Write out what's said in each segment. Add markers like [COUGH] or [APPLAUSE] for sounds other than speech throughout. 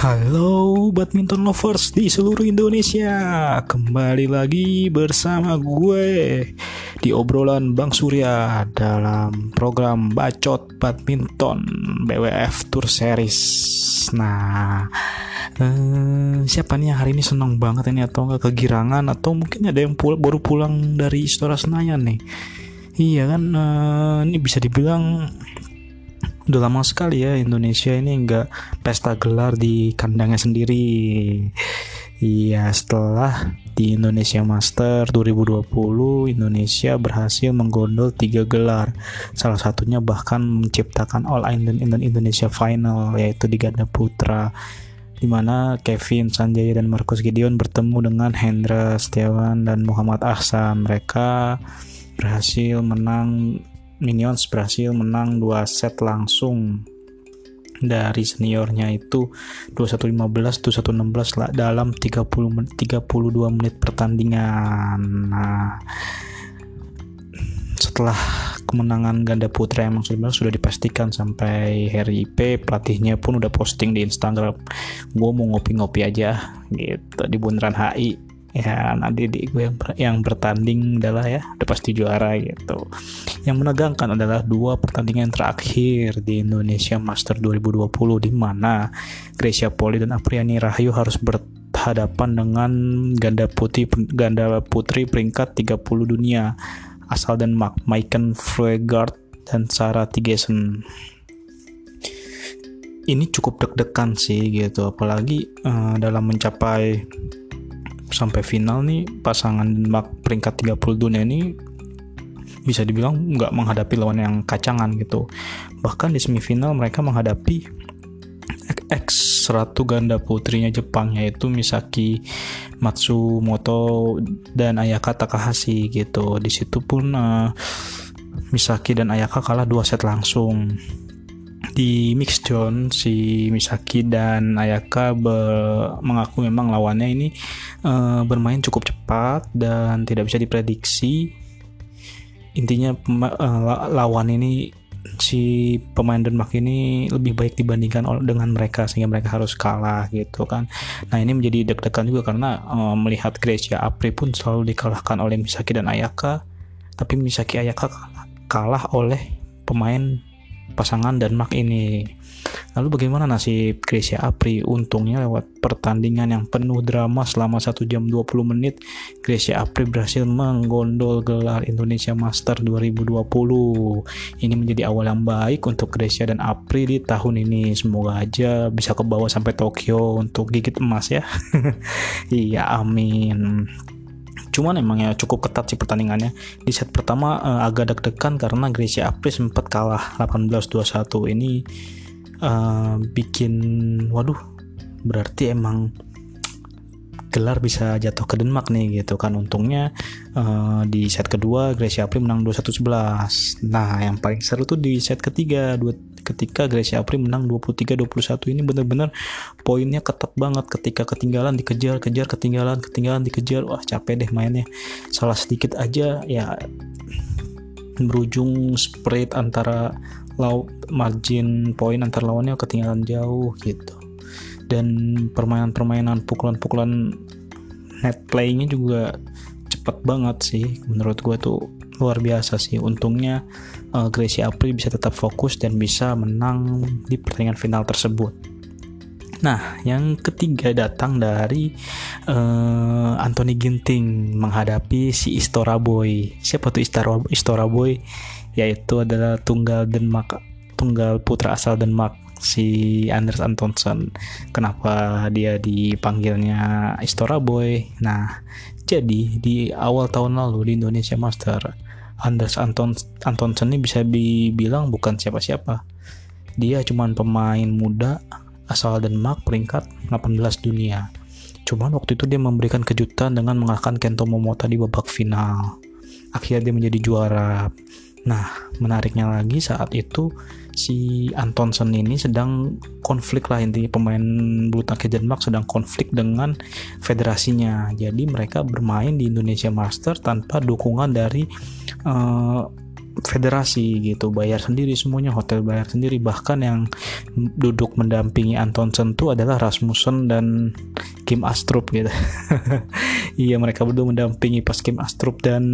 Halo badminton lovers di seluruh Indonesia Kembali lagi bersama gue Di obrolan Bang Surya Dalam program Bacot Badminton BWF Tour Series. Nah eh, Siapa nih yang hari ini seneng banget ini Atau nggak kegirangan Atau mungkin ada yang pul baru pulang dari Istora Senayan nih? Iya kan eh, Ini bisa dibilang udah lama sekali ya Indonesia ini nggak pesta gelar di kandangnya sendiri. Iya, setelah di Indonesia Master 2020, Indonesia berhasil menggondol tiga gelar. Salah satunya bahkan menciptakan All England Indonesia Final, yaitu di ganda putra di mana Kevin Sanjaya dan Marcus Gideon bertemu dengan Hendra Setiawan dan Muhammad Ahsan. Mereka berhasil menang Minions berhasil menang dua set langsung dari seniornya itu 2115 2116 lah dalam 30 32 menit pertandingan. Nah, setelah kemenangan ganda putra emang sebenarnya sudah dipastikan sampai Harry IP pelatihnya pun udah posting di Instagram gue mau ngopi-ngopi aja gitu di bundaran HI ya nanti di gue yang, yang bertanding adalah ya udah pasti juara gitu. Yang menegangkan adalah dua pertandingan terakhir di Indonesia Master 2020 di mana Gracia Poli dan Apriani Rahayu harus berhadapan dengan ganda putih ganda putri peringkat 30 dunia asal Denmark Maiken Freugard dan Sarah Tigesen ini cukup deg-degan sih gitu apalagi uh, dalam mencapai sampai final nih pasangan Denmark peringkat 30 dunia ini bisa dibilang nggak menghadapi lawan yang kacangan gitu. Bahkan di semifinal mereka menghadapi X ratu ganda putrinya Jepang yaitu Misaki Matsumoto dan Ayaka Takahashi gitu. Di situ pun uh, Misaki dan Ayaka kalah dua set langsung di mix zone si Misaki dan Ayaka mengaku memang lawannya ini uh, bermain cukup cepat dan tidak bisa diprediksi intinya uh, lawan ini si pemain Denmark ini lebih baik dibandingkan dengan mereka sehingga mereka harus kalah gitu kan. Nah ini menjadi deg-degan juga karena uh, melihat Gracia Apri pun selalu dikalahkan oleh Misaki dan Ayaka, tapi Misaki Ayaka kalah oleh pemain pasangan Denmark ini. Lalu bagaimana nasib Gracia Apri? Untungnya lewat pertandingan yang penuh drama selama 1 jam 20 menit, Gracia Apri berhasil menggondol gelar Indonesia Master 2020. Ini menjadi awal yang baik untuk Gracia dan Apri di tahun ini. Semoga aja bisa ke bawah sampai Tokyo untuk gigit emas ya. [LAUGHS] iya, amin cuman emang ya cukup ketat sih pertandingannya. Di set pertama uh, agak deg-degan karena Gracia Apri sempat kalah 18-21 ini uh, bikin waduh berarti emang gelar bisa jatuh ke Denmark nih gitu kan. Untungnya uh, di set kedua Gracia Apri menang 21-11 nah yang paling seru tuh di set ketiga ketika Gracia Apri menang 23-21 ini bener-bener poinnya ketat banget ketika ketinggalan dikejar kejar ketinggalan ketinggalan dikejar. Wah capek deh mainnya. Salah sedikit aja ya berujung spread antara law margin poin antar lawannya ketinggalan jauh gitu. Dan permainan-permainan pukulan-pukulan net playingnya juga cepet banget sih. Menurut gue tuh luar biasa sih untungnya uh, Gracie Apri bisa tetap fokus dan bisa menang di pertandingan final tersebut Nah, yang ketiga datang dari uh, Anthony Ginting menghadapi si Istora Boy. Siapa tuh Istora, Istora Boy? Yaitu adalah tunggal Denmark, tunggal putra asal Denmark si Anders Antonsen kenapa dia dipanggilnya Istora Boy nah jadi di awal tahun lalu di Indonesia Master Anders Anton Antonsen ini bisa dibilang bukan siapa-siapa. Dia cuma pemain muda asal Denmark peringkat 18 dunia. Cuman waktu itu dia memberikan kejutan dengan mengalahkan Kento Momota di babak final. Akhirnya dia menjadi juara. Nah, menariknya lagi saat itu si Antonsen ini sedang konflik lah intinya pemain bulu tangkis Denmark sedang konflik dengan federasinya. Jadi mereka bermain di Indonesia Master tanpa dukungan dari uh, federasi gitu. Bayar sendiri semuanya hotel bayar sendiri. Bahkan yang duduk mendampingi Antonsen tuh adalah Rasmussen dan Kim Astrup gitu. [LAUGHS] Iya mereka berdua mendampingi pas Kim Astrup dan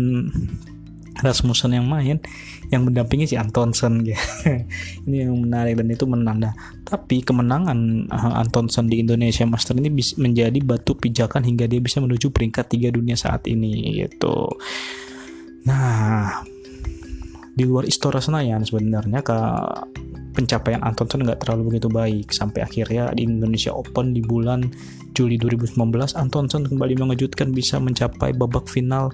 Rasmussen yang main yang mendampingi si Antonsen gitu. [LAUGHS] ini yang menarik dan itu menanda. Tapi kemenangan uh, Antonsen di Indonesia Master ini bisa menjadi batu pijakan hingga dia bisa menuju peringkat tiga dunia saat ini gitu. Nah di luar Istora Senayan sebenarnya ke pencapaian Antonsen nggak terlalu begitu baik. Sampai akhirnya di Indonesia Open di bulan Juli 2019 Antonsen kembali mengejutkan bisa mencapai babak final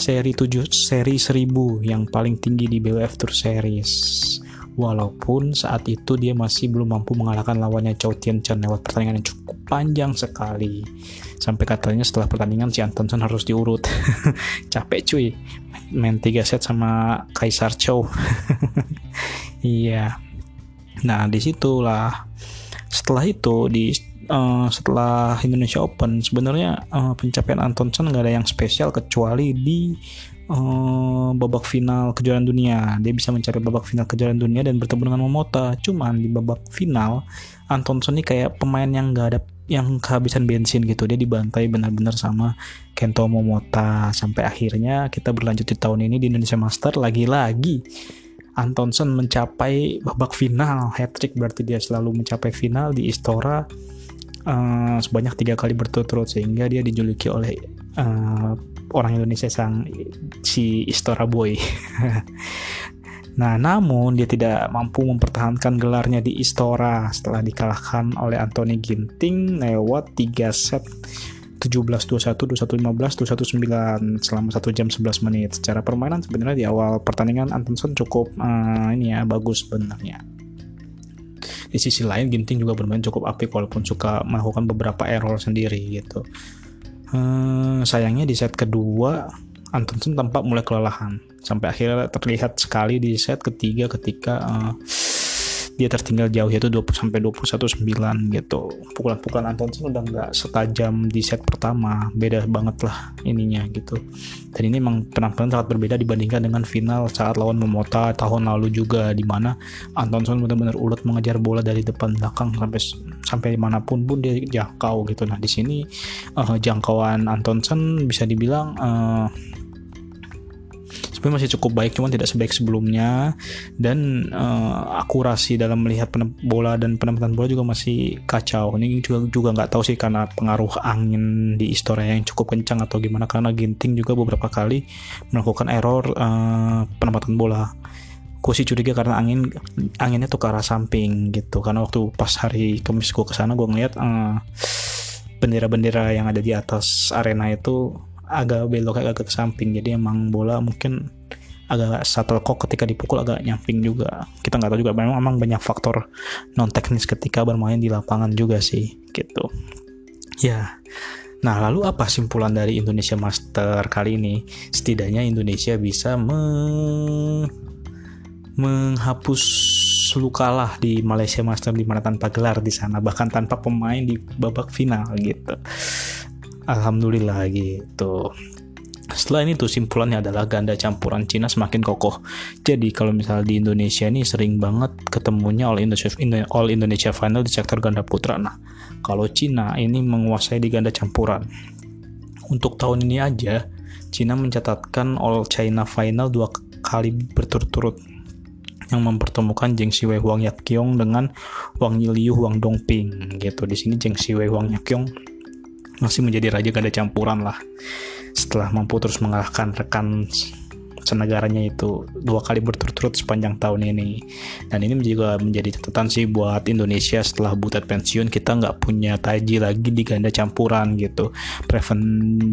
seri 7 seri 1000 yang paling tinggi di BWF Tour Series. Walaupun saat itu dia masih belum mampu mengalahkan lawannya Chow Tien Chen lewat pertandingan yang cukup panjang sekali. Sampai katanya setelah pertandingan si Antonsen harus diurut. [LAUGHS] Capek cuy main 3 set sama Kaisar Chow. [LAUGHS] Iya. Nah di situlah. Setelah itu di uh, setelah Indonesia Open sebenarnya uh, pencapaian Antonsen nggak ada yang spesial kecuali di uh, babak final kejuaraan dunia. Dia bisa mencapai babak final kejuaraan dunia dan bertemu dengan Momota. Cuman di babak final Antonsen ini kayak pemain yang nggak ada yang kehabisan bensin gitu. Dia dibantai benar-benar sama Kento Momota. Sampai akhirnya kita berlanjut di tahun ini di Indonesia Master. Lagi-lagi Antonsen mencapai babak final. Hat trick berarti dia selalu mencapai final di Istora uh, sebanyak tiga kali berturut-turut sehingga dia dijuluki oleh uh, orang Indonesia sang si Istora Boy [LAUGHS] Nah, namun dia tidak mampu mempertahankan gelarnya di Istora setelah dikalahkan oleh Anthony Ginting lewat 3 set 17-21, 21-15, 21-9 selama 1 jam 11 menit. Secara permainan sebenarnya di awal pertandingan Antonsen cukup uh, ini ya bagus sebenarnya. Di sisi lain Ginting juga bermain cukup apik walaupun suka melakukan beberapa error sendiri gitu. Uh, sayangnya di set kedua Antonsen tampak mulai kelelahan sampai akhirnya terlihat sekali di set ketiga ketika uh, dia tertinggal jauh yaitu 20 sampai 21 9 gitu. Pukulan-pukulan Antonsen udah nggak setajam di set pertama, beda banget lah ininya gitu. Dan ini memang penampilan sangat berbeda dibandingkan dengan final saat lawan Momota tahun lalu juga di mana Antonsen benar-benar ulet mengejar bola dari depan belakang sampai sampai mana pun pun dia jangkau gitu. Nah, di sini uh, jangkauan Antonsen bisa dibilang uh, sebenarnya masih cukup baik cuman tidak sebaik sebelumnya. Dan uh, akurasi dalam melihat bola dan penempatan bola juga masih kacau. Ini juga juga nggak tahu sih karena pengaruh angin di Istora yang cukup kencang atau gimana karena Ginting juga beberapa kali melakukan error uh, penempatan bola. Gue sih curiga karena angin anginnya tuh ke arah samping gitu. Karena waktu pas hari Kamis gue ke sana gue ngeliat uh, bendera-bendera yang ada di atas arena itu agak belok agak ke samping jadi emang bola mungkin agak shuttlecock ketika dipukul agak nyamping juga kita nggak tahu juga memang emang banyak faktor non teknis ketika bermain di lapangan juga sih gitu ya Nah, lalu apa simpulan dari Indonesia Master kali ini? Setidaknya Indonesia bisa me menghapus luka lah di Malaysia Master di mana tanpa gelar di sana, bahkan tanpa pemain di babak final gitu. Alhamdulillah gitu. Setelah ini tuh simpulannya adalah ganda campuran Cina semakin kokoh. Jadi kalau misalnya di Indonesia ini sering banget ketemunya All Indonesia, All Indonesia Final di sektor ganda putra. Nah, kalau Cina ini menguasai di ganda campuran. Untuk tahun ini aja, Cina mencatatkan All China Final dua kali berturut-turut yang mempertemukan Zheng Xiwei Huang Yaqiong dengan Wang Yiliu Huang Dongping gitu. Di sini Zheng Xiwei Huang Yaqiong masih menjadi raja ganda campuran lah. Setelah mampu terus mengalahkan rekan senegaranya itu dua kali berturut-turut sepanjang tahun ini. Dan ini juga menjadi catatan sih buat Indonesia setelah Butet pensiun kita nggak punya Taji lagi di ganda campuran gitu. Preven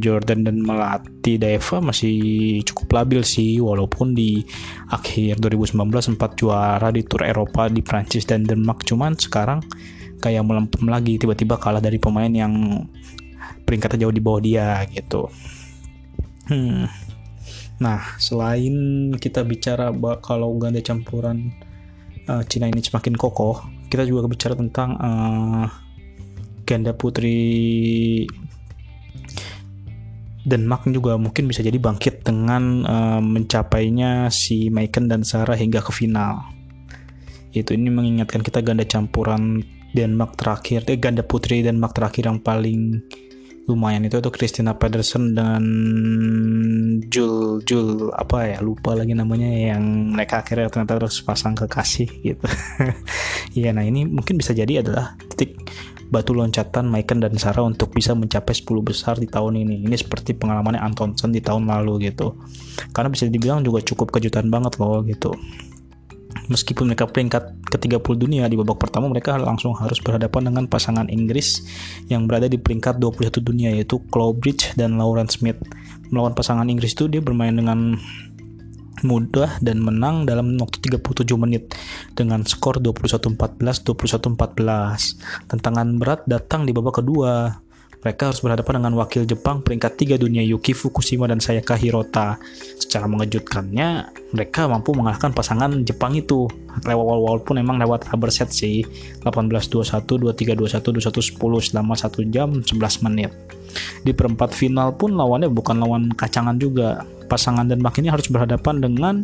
Jordan dan Melati Deva masih cukup labil sih walaupun di akhir 2019 sempat juara di Tour Eropa di Prancis dan Denmark. Cuman sekarang kayak melempem lagi tiba-tiba kalah dari pemain yang peringkatnya jauh di bawah dia gitu. Hmm. Nah, selain kita bicara kalau ganda campuran uh, Cina ini semakin kokoh, kita juga bicara tentang uh, ganda putri Denmark juga mungkin bisa jadi bangkit dengan uh, mencapainya si Maiken dan Sarah hingga ke final. Itu ini mengingatkan kita ganda campuran Denmark terakhir, eh ganda putri Denmark terakhir yang paling lumayan itu tuh Christina Pedersen dan Jul Jul apa ya lupa lagi namanya yang mereka akhirnya ternyata terus pasang kekasih gitu. [LAUGHS] Iya, nah ini mungkin bisa jadi adalah titik batu loncatan Maiken dan Sarah untuk bisa mencapai 10 besar di tahun ini. Ini seperti pengalamannya Antonsen di tahun lalu gitu. Karena bisa dibilang juga cukup kejutan banget loh gitu. Meskipun mereka peringkat ke-30 dunia di babak pertama mereka langsung harus berhadapan dengan pasangan Inggris yang berada di peringkat 21 dunia yaitu Clawbridge dan Lauren Smith. Melawan pasangan Inggris itu dia bermain dengan mudah dan menang dalam waktu 37 menit dengan skor 21-14, 21-14. Tantangan berat datang di babak kedua. Mereka harus berhadapan dengan wakil Jepang peringkat 3 dunia Yuki Fukushima dan Sayaka Hirota. Secara mengejutkannya, mereka mampu mengalahkan pasangan Jepang itu. Lewat walaupun memang lewat rubber set sih. 18-21, 23-21, 21-10 selama 1 jam 11 menit. Di perempat final pun lawannya bukan lawan kacangan juga pasangan Denmark ini harus berhadapan dengan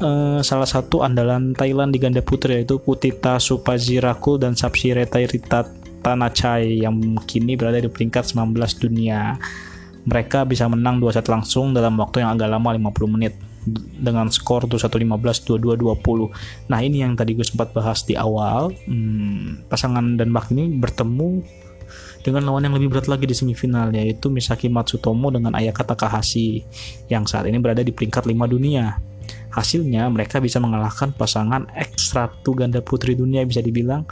uh, salah satu andalan Thailand di ganda putri yaitu Putita Supajirakul dan Sapsire Rita Tanachai yang kini berada di peringkat 19 dunia. Mereka bisa menang dua set langsung dalam waktu yang agak lama 50 menit dengan skor 21-15, 22-20. Nah ini yang tadi gue sempat bahas di awal. Hmm, pasangan Denmark ini bertemu dengan lawan yang lebih berat lagi di semifinal yaitu Misaki Matsutomo dengan Ayaka Takahashi yang saat ini berada di peringkat 5 dunia. Hasilnya mereka bisa mengalahkan pasangan X1 ganda putri dunia bisa dibilang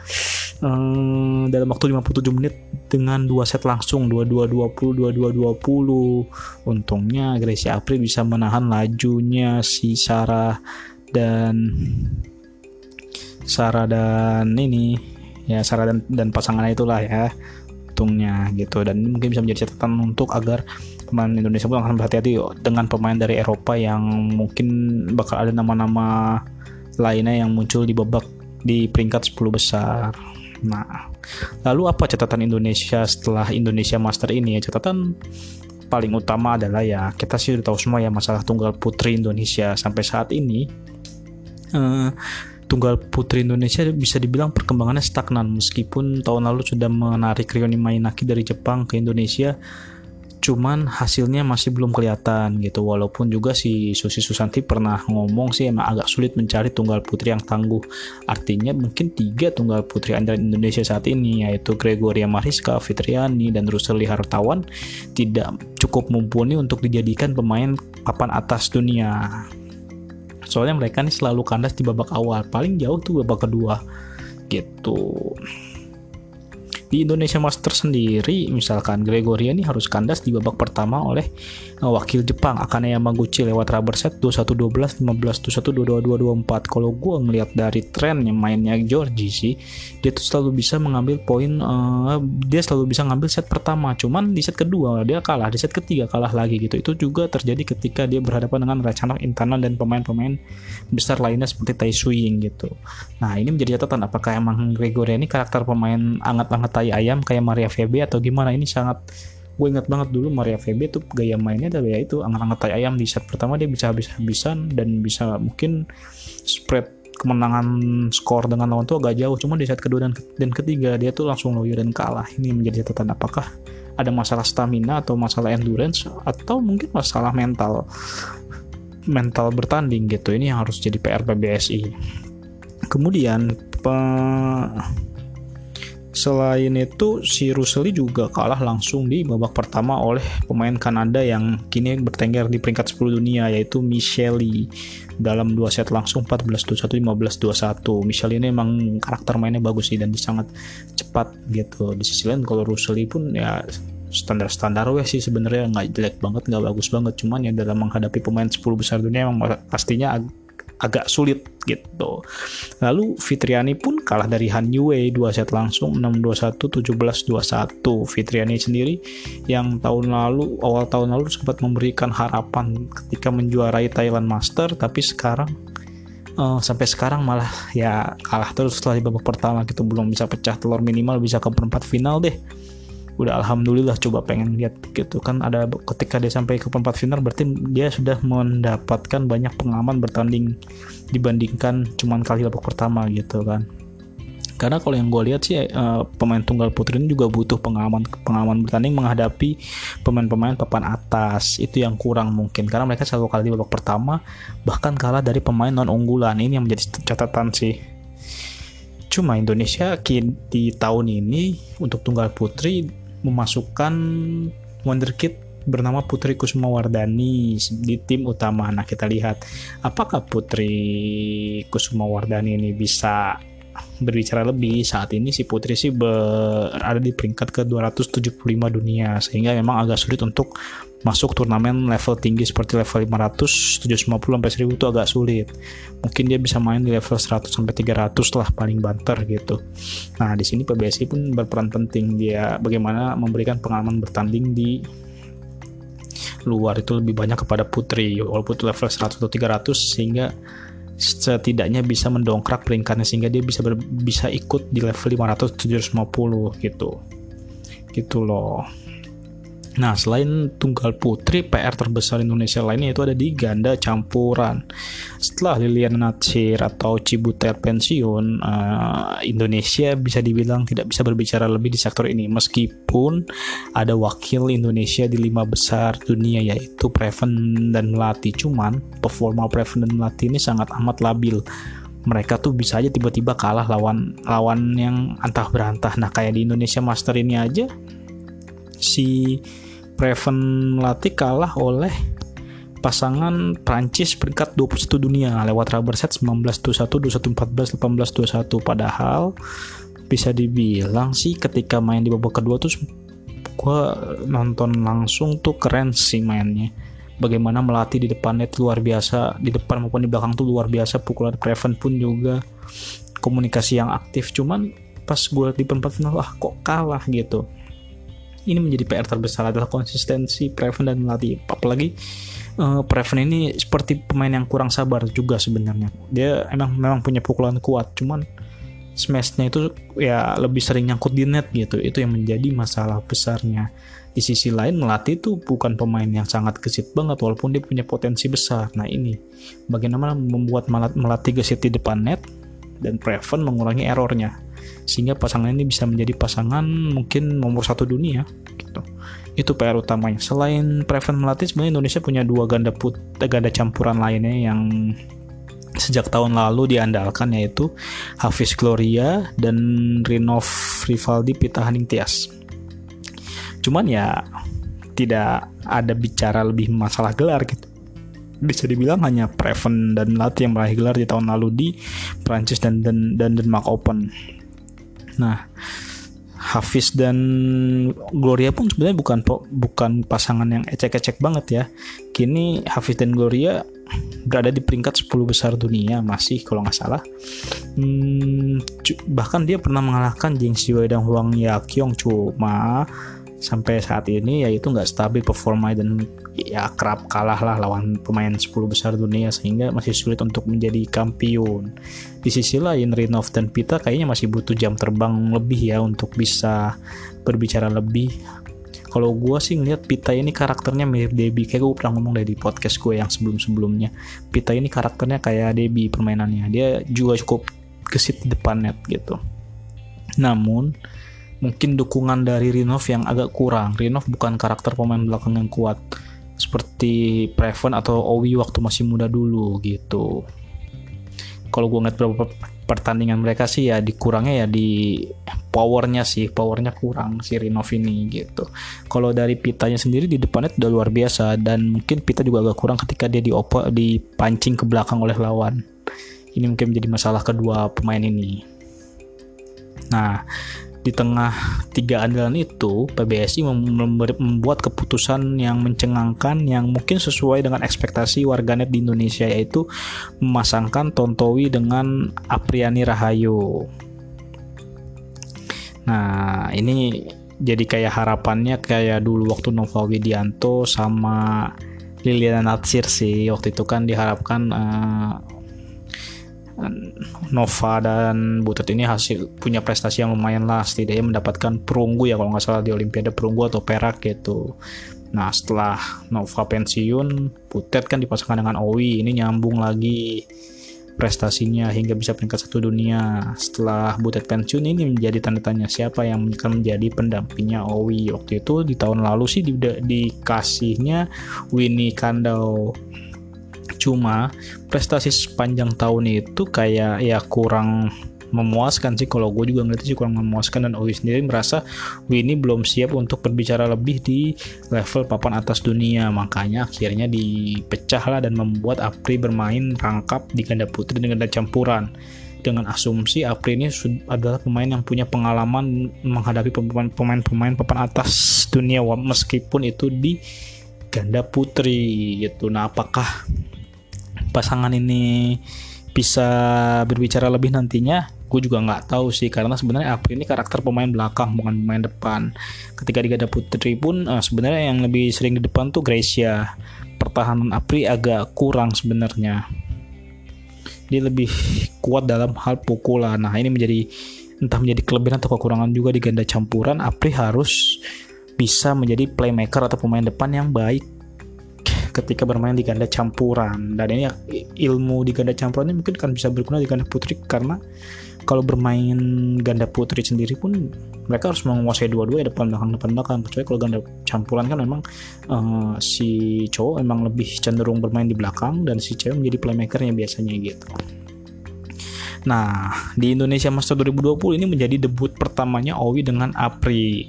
um, dalam waktu 57 menit dengan dua set langsung 22-20 22-20. Untungnya Gracia Apri bisa menahan lajunya si Sarah dan Sarah dan ini ya Sarah dan, dan pasangannya itulah ya untungnya gitu dan mungkin bisa menjadi catatan untuk agar pemain Indonesia pun akan berhati-hati dengan pemain dari Eropa yang mungkin bakal ada nama-nama lainnya yang muncul di babak di peringkat 10 besar. Nah, lalu apa catatan Indonesia setelah Indonesia Master ini? Catatan paling utama adalah ya kita sih udah tahu semua ya masalah tunggal putri Indonesia. Sampai saat ini uh, tunggal putri Indonesia bisa dibilang perkembangannya stagnan. Meskipun tahun lalu sudah menarik Rioni Mainaki dari Jepang ke Indonesia cuman hasilnya masih belum kelihatan gitu. Walaupun juga si Susi Susanti pernah ngomong sih emang agak sulit mencari tunggal putri yang tangguh. Artinya mungkin tiga tunggal putri andalan Indonesia saat ini yaitu Gregoria Mariska, Fitriani, dan Ruseli Hartawan tidak cukup mumpuni untuk dijadikan pemain papan atas dunia. Soalnya mereka nih selalu kandas di babak awal. Paling jauh tuh babak kedua gitu di Indonesia Master sendiri misalkan Gregoria ini harus kandas di babak pertama oleh uh, wakil Jepang Akane Yamaguchi lewat rubber set 21-12 15-21 22-22-24 kalau gue ngelihat dari tren yang mainnya Georgie sih dia tuh selalu bisa mengambil poin uh, dia selalu bisa ngambil set pertama. Cuman di set kedua dia kalah di set ketiga kalah lagi gitu. Itu juga terjadi ketika dia berhadapan dengan Racanok internal dan pemain-pemain besar lainnya seperti Tai Suing gitu. Nah ini menjadi catatan apakah emang Gregoria ini karakter pemain anget-anget tai ayam kayak Maria Febe atau gimana. Ini sangat gue ingat banget dulu Maria Febe tuh gaya mainnya adalah ya itu angkat-angkat tai ayam. Di set pertama dia bisa habis-habisan dan bisa mungkin spread kemenangan skor dengan lawan tuh agak jauh. Cuma di set kedua dan, dan ketiga dia tuh langsung loyo dan kalah. Ini menjadi catatan apakah ada masalah stamina atau masalah endurance atau mungkin masalah mental mental bertanding gitu. Ini yang harus jadi PR PBSI kemudian pe Selain itu, si Ruseli juga kalah langsung di babak pertama oleh pemain Kanada yang kini bertengger di peringkat 10 dunia yaitu Michelle dalam dua set langsung 14-21, 15-21. Michelle ini emang karakter mainnya bagus sih dan sangat cepat gitu. Di sisi lain kalau Ruseli pun ya standar-standar weh sih sebenarnya nggak jelek banget nggak bagus banget cuman ya dalam menghadapi pemain 10 besar dunia emang pastinya agak sulit gitu. Lalu Fitriani pun kalah dari Han Yue 2 set langsung 6-21 17-21. Fitriani sendiri yang tahun lalu awal tahun lalu sempat memberikan harapan ketika menjuarai Thailand Master tapi sekarang uh, sampai sekarang malah ya kalah terus setelah di babak pertama gitu belum bisa pecah telur minimal bisa ke perempat final deh udah alhamdulillah coba pengen lihat gitu kan. Ada ketika dia sampai ke perempat final berarti dia sudah mendapatkan banyak pengalaman bertanding dibandingkan cuman kali babak pertama gitu kan. Karena kalau yang gue lihat sih uh, pemain tunggal putri ini juga butuh pengalaman pengalaman bertanding menghadapi pemain-pemain papan atas. Itu yang kurang mungkin karena mereka selalu kali di babak pertama bahkan kalah dari pemain non unggulan ini yang menjadi catatan sih. Cuma Indonesia di tahun ini untuk tunggal putri memasukkan wonderkid bernama Putri Kusuma Wardani di tim utama. Nah, kita lihat apakah Putri Kusuma Wardani ini bisa berbicara lebih saat ini si Putri sih berada di peringkat ke 275 dunia sehingga memang agak sulit untuk masuk turnamen level tinggi seperti level 500, 750 sampai 1000 itu agak sulit. Mungkin dia bisa main di level 100 sampai 300 lah paling banter gitu. Nah, di sini PBSI pun berperan penting dia bagaimana memberikan pengalaman bertanding di luar itu lebih banyak kepada putri walaupun itu level 100 atau 300 sehingga setidaknya bisa mendongkrak peringkatnya sehingga dia bisa bisa ikut di level 500 750 gitu gitu loh Nah, selain tunggal putri, PR terbesar Indonesia lainnya itu ada di ganda campuran. Setelah Liliana Natsir atau Cibutet pensiun, uh, Indonesia bisa dibilang tidak bisa berbicara lebih di sektor ini. Meskipun ada wakil Indonesia di lima besar dunia yaitu Preven dan Melati. Cuman performa Preven dan Melati ini sangat amat labil mereka tuh bisa aja tiba-tiba kalah lawan lawan yang antah berantah. Nah kayak di Indonesia Master ini aja si Preven Melati kalah oleh pasangan Prancis peringkat 21 dunia lewat rubber set 19-21, 21-14, 18-21 padahal bisa dibilang sih ketika main di babak kedua tuh gue nonton langsung tuh keren sih mainnya. Bagaimana melatih di depan net luar biasa di depan maupun di belakang tuh luar biasa pukulan Preven pun juga komunikasi yang aktif. Cuman pas gue di perempat final ah kok kalah? gitu ini menjadi PR terbesar adalah konsistensi Preven dan melatih. Apalagi uh, Preven ini seperti pemain yang kurang sabar juga sebenarnya. Dia emang memang punya pukulan kuat cuman smashnya itu ya lebih sering nyangkut di net gitu. Itu yang menjadi masalah besarnya. Di sisi lain melatih itu bukan pemain yang sangat gesit banget walaupun dia punya potensi besar. Nah ini bagaimana membuat melatih gesit di depan net dan Preven mengurangi errornya sehingga pasangan ini bisa menjadi pasangan mungkin nomor satu dunia gitu. Itu PR utamanya. Selain Preven melatih sebenarnya Indonesia punya dua ganda put ganda campuran lainnya yang sejak tahun lalu diandalkan yaitu Hafiz Gloria dan Rinov Rivaldi Pita Haning Tias cuman ya tidak ada bicara lebih masalah gelar gitu. Bisa dibilang hanya Preven dan Lat yang meraih gelar di tahun lalu di Prancis dan dan, dan Denmark Open. Nah, Hafiz dan Gloria pun sebenarnya bukan bukan pasangan yang ecek-ecek banget ya. Kini Hafiz dan Gloria berada di peringkat 10 besar dunia masih kalau nggak salah. Hmm, bahkan dia pernah mengalahkan Jing Xiwei dan Huang Yaqiong cuma sampai saat ini yaitu nggak stabil performa dan ya kerap kalah lah lawan pemain 10 besar dunia sehingga masih sulit untuk menjadi kampion. Di sisi lain Rinov dan Pita kayaknya masih butuh jam terbang lebih ya untuk bisa berbicara lebih. Kalau gue sih ngeliat Pita ini karakternya mirip Debbie kayak gue pernah ngomong dari podcast gue yang sebelum-sebelumnya. Pita ini karakternya kayak Debbie permainannya. Dia juga cukup gesit di depan net gitu. Namun mungkin dukungan dari Rinov yang agak kurang. Rinov bukan karakter pemain belakang yang kuat seperti Preven atau Owi waktu masih muda dulu gitu. Kalau gue ngeliat beberapa pertandingan mereka sih ya dikurangnya ya di powernya sih, powernya kurang si Rinov ini gitu. Kalau dari Pitanya sendiri di depannya udah luar biasa dan mungkin Pita juga agak kurang ketika dia diopo dipancing ke belakang oleh lawan. Ini mungkin menjadi masalah kedua pemain ini. Nah, di tengah tiga andalan itu, PBSI membuat keputusan yang mencengangkan yang mungkin sesuai dengan ekspektasi warganet di Indonesia yaitu memasangkan Tontowi dengan Apriani Rahayu. Nah, ini jadi kayak harapannya kayak dulu waktu Nova Widianto sama Liliana Natsir sih waktu itu kan diharapkan uh, Nova dan Butet ini hasil punya prestasi yang lumayan lah. Setidaknya mendapatkan perunggu ya kalau nggak salah di Olimpiade perunggu atau perak gitu. Nah setelah Nova pensiun Butet kan dipasangkan dengan Owi. Ini nyambung lagi prestasinya hingga bisa peringkat satu dunia. Setelah Butet pensiun ini menjadi tanda tanya siapa yang akan menjadi pendampingnya Owi. Waktu itu di tahun lalu sih di, dikasihnya Winnie Kandau cuma prestasi sepanjang tahun itu kayak ya kurang memuaskan sih. Kalau gue juga ngeliat sih kurang memuaskan. Dan Owi sendiri merasa Winnie belum siap untuk berbicara lebih di level papan atas dunia. Makanya akhirnya dipecah lah dan membuat Apri bermain rangkap di ganda putri dengan ganda campuran. Dengan asumsi Apri ini adalah pemain yang punya pengalaman menghadapi pemain-pemain papan atas dunia meskipun itu di ganda putri gitu. Nah apakah pasangan ini bisa berbicara lebih nantinya gue juga nggak tahu sih. Karena sebenarnya April ini karakter pemain belakang bukan pemain depan. Ketika di ganda putri pun uh, sebenarnya yang lebih sering di depan tuh Gracia. Pertahanan April agak kurang sebenarnya. Dia lebih kuat dalam hal pukulan. Nah ini menjadi entah menjadi kelebihan atau kekurangan juga di ganda campuran. April harus bisa menjadi playmaker atau pemain depan yang baik ketika bermain di ganda campuran. Dan ini ilmu di ganda campuran ini mungkin kan bisa berguna di ganda putri karena kalau bermain ganda putri sendiri pun mereka harus menguasai dua-dua ya depan belakang depan belakang. Kecuali kalau ganda campuran kan memang uh, si cowok emang lebih cenderung bermain di belakang dan si cewek menjadi playmakernya biasanya gitu. Nah, di Indonesia Master 2020 ini menjadi debut pertamanya Owi dengan Apri.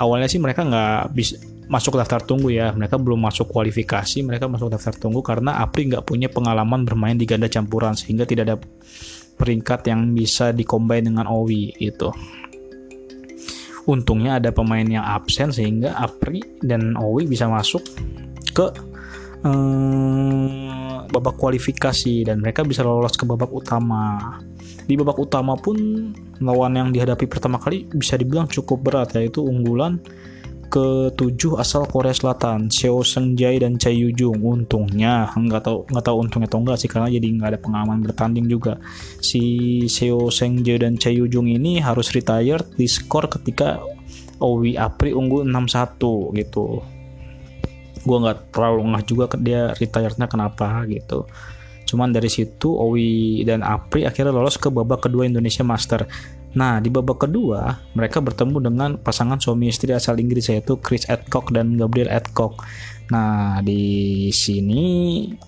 Awalnya sih mereka nggak bisa masuk daftar tunggu ya. Mereka belum masuk kualifikasi mereka masuk daftar tunggu karena Apri nggak punya pengalaman bermain di ganda campuran sehingga tidak ada peringkat yang bisa dikombin dengan Owi itu untungnya ada pemain yang absen sehingga Apri dan Owi bisa masuk ke eh, babak kualifikasi dan mereka bisa lolos ke babak utama. Di babak utama pun lawan yang dihadapi pertama kali bisa dibilang cukup berat yaitu unggulan ketujuh asal Korea Selatan, Seo Seung Jae dan Chai Yu Jung. Untungnya nggak tahu nggak tahu untungnya atau enggak sih karena jadi nggak ada pengalaman bertanding juga. Si Seo Seung Jae dan Chai Yu Jung ini harus retired di skor ketika Owi Apri unggul 6-1 gitu. Gue nggak terlalu ngah juga ke dia retirednya kenapa gitu. Cuman dari situ Owi dan Apri akhirnya lolos ke babak kedua Indonesia Master Nah, di babak kedua, mereka bertemu dengan pasangan suami istri asal Inggris yaitu Chris Adcock dan Gabriel Adcock. Nah, di sini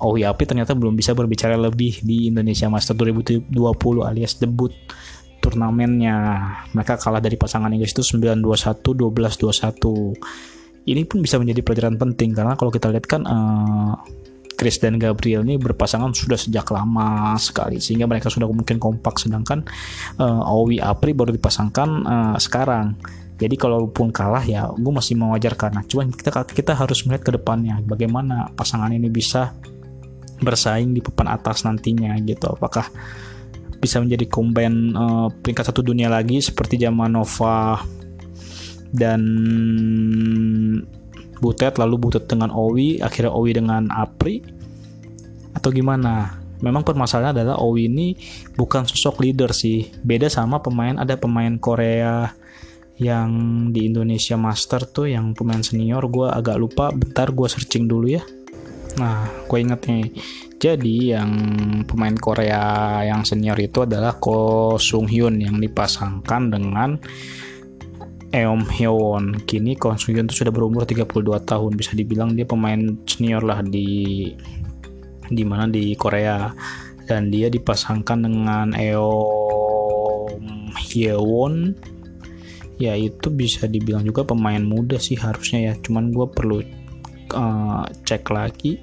Owi Api ternyata belum bisa berbicara lebih di Indonesia Master 2020 alias debut turnamennya. Mereka kalah dari pasangan Inggris itu 9-21, 12-21. Ini pun bisa menjadi pelajaran penting karena kalau kita lihat kan uh, Chris dan Gabriel ini berpasangan sudah sejak lama sekali sehingga mereka sudah mungkin kompak sedangkan uh, Owi Apri baru dipasangkan uh, sekarang. Jadi kalaupun kalah ya gue masih mewajarkan nah, cuman kita kita harus melihat ke depannya bagaimana pasangan ini bisa bersaing di papan atas nantinya gitu. Apakah bisa menjadi combine uh, peringkat satu dunia lagi seperti zaman Nova dan Butet lalu Butet dengan Owi akhirnya Owi dengan Apri atau gimana? Memang permasalahan adalah Owi ini bukan sosok leader sih. Beda sama pemain ada pemain Korea yang di Indonesia Master tuh yang pemain senior. Gue agak lupa bentar gue searching dulu ya. Nah gue inget nih. Jadi yang pemain Korea yang senior itu adalah Ko Sung Hyun yang dipasangkan dengan Eom Hyewon. Kini Kwon Soo itu sudah berumur 32 tahun. Bisa dibilang dia pemain senior lah di di mana di Korea dan dia dipasangkan dengan Eom Hyewon ya itu bisa dibilang juga pemain muda sih harusnya ya cuman gue perlu uh, cek lagi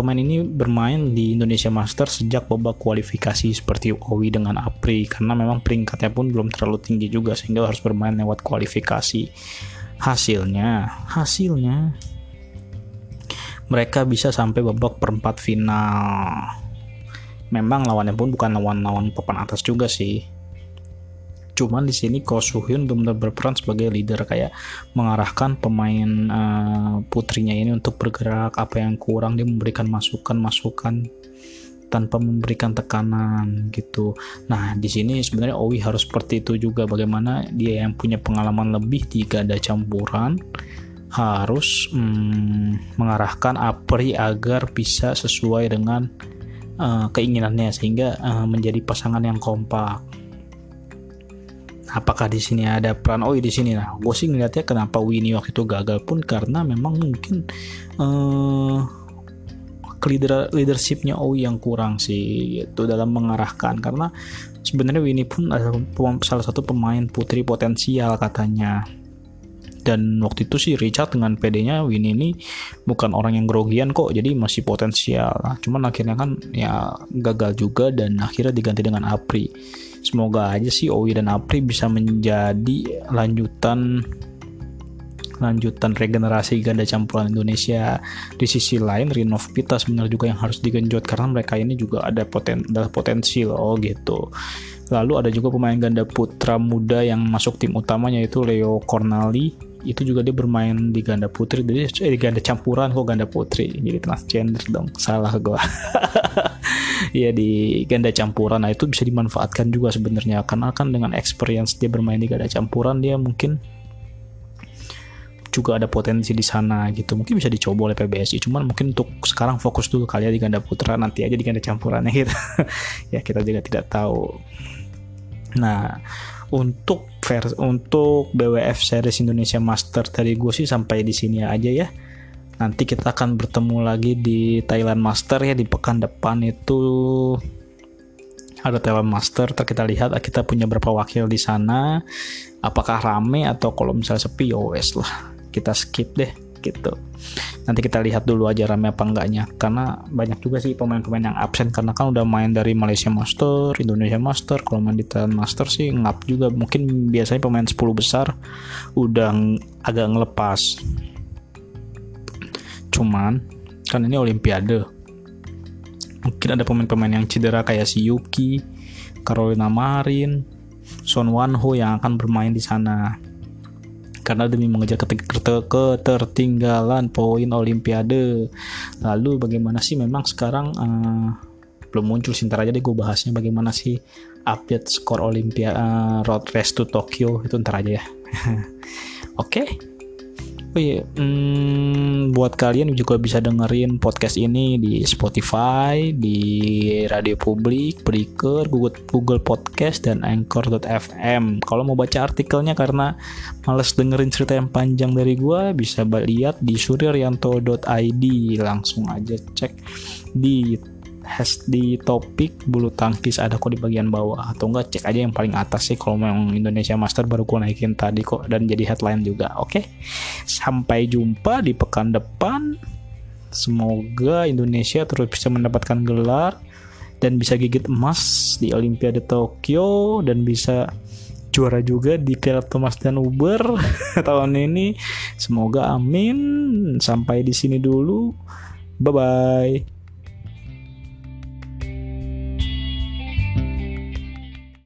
Pemain ini bermain di Indonesia Master sejak babak kualifikasi seperti Owi dengan Apri karena memang peringkatnya pun belum terlalu tinggi juga sehingga harus bermain lewat kualifikasi. Hasilnya, hasilnya mereka bisa sampai babak perempat final. Memang lawannya pun bukan lawan-lawan papan atas juga sih cuman di sini Ko Suhyun benar berperan sebagai leader kayak mengarahkan pemain uh, putrinya ini untuk bergerak apa yang kurang dia memberikan masukan-masukan tanpa memberikan tekanan gitu. Nah, di sini sebenarnya Owi harus seperti itu juga bagaimana dia yang punya pengalaman lebih di ganda campuran harus hmm, mengarahkan Apri agar bisa sesuai dengan uh, keinginannya sehingga uh, menjadi pasangan yang kompak. Apakah di sini ada peran? Oi di sini? Nah, gue sih ngeliatnya kenapa Winnie waktu itu gagal pun karena memang mungkin uh, leader leadershipnya Oi yang kurang sih itu dalam mengarahkan. Karena sebenarnya Winnie pun adalah salah satu pemain putri potensial katanya. Dan waktu itu sih Richard dengan PD-nya Win ini bukan orang yang grogian kok jadi masih potensial. Nah, cuman akhirnya kan ya gagal juga dan akhirnya diganti dengan Apri semoga aja sih Owi dan Apri bisa menjadi lanjutan lanjutan regenerasi ganda campuran Indonesia. Di sisi lain Rinov Pita sebenarnya juga yang harus digenjot karena mereka ini juga ada poten adalah potensi loh gitu. Lalu ada juga pemain ganda putra muda yang masuk tim utamanya yaitu Leo Cornali itu juga dia bermain di ganda putri. Jadi eh, di ganda campuran kok ganda putri. Jadi transgender dong. Salah gua. [LAUGHS] Ya di ganda campuran. Nah itu bisa dimanfaatkan juga sebenarnya. Karena kan dengan experience dia bermain di ganda campuran dia mungkin juga ada potensi di sana gitu. Mungkin bisa dicoba oleh PBSI cuman mungkin untuk sekarang fokus dulu kali ya di ganda putra. Nanti aja di ganda campurannya gitu. [LAUGHS] Ya kita juga tidak tahu. Nah untuk vers untuk BWF Series Indonesia Master dari gue sih sampai di sini aja ya. Nanti kita akan bertemu lagi di Thailand Master ya di pekan depan itu ada Thailand Master. Ntar kita lihat kita punya berapa wakil di sana. Apakah rame atau kalau misalnya sepi ya wes lah. Kita skip deh gitu. Nanti kita lihat dulu aja rame apa enggaknya. Karena banyak juga sih pemain-pemain yang absen. Karena kan udah main dari Malaysia Master Indonesia Master. Kalau main di Thailand Master sih ngap juga. Mungkin biasanya pemain 10 besar udah agak ngelepas. Cuman kan ini Olimpiade. Mungkin ada pemain-pemain yang cedera kayak si Yuki Carolina Marin Son Wan Ho yang akan bermain di sana karena demi mengejar ketertinggalan poin Olimpiade. Lalu bagaimana sih memang sekarang uh, belum muncul sih ntar aja deh gue bahasnya bagaimana sih update skor Olimpiade uh, road race to Tokyo itu ntar aja ya. [LAUGHS] Oke. okay Oh iya, hmm, buat kalian juga bisa dengerin podcast ini di Spotify, di Radio Publik, Breaker, Google, Podcast, dan Anchor.fm. Kalau mau baca artikelnya karena males dengerin cerita yang panjang dari gue, bisa lihat di suryaryanto.id. Langsung aja cek di has di topik bulu tangkis ada kok di bagian bawah. Atau enggak cek aja yang paling atas sih. Kalau memang Indonesia Master baru gue naikin tadi kok dan jadi headline juga. Oke okay? sampai jumpa di pekan depan. Semoga Indonesia terus bisa mendapatkan gelar dan bisa gigit emas di Olimpiade Tokyo dan bisa juara juga di Piala Thomas dan Uber [LAUGHS] tahun ini. Semoga amin. Sampai di sini dulu. Bye bye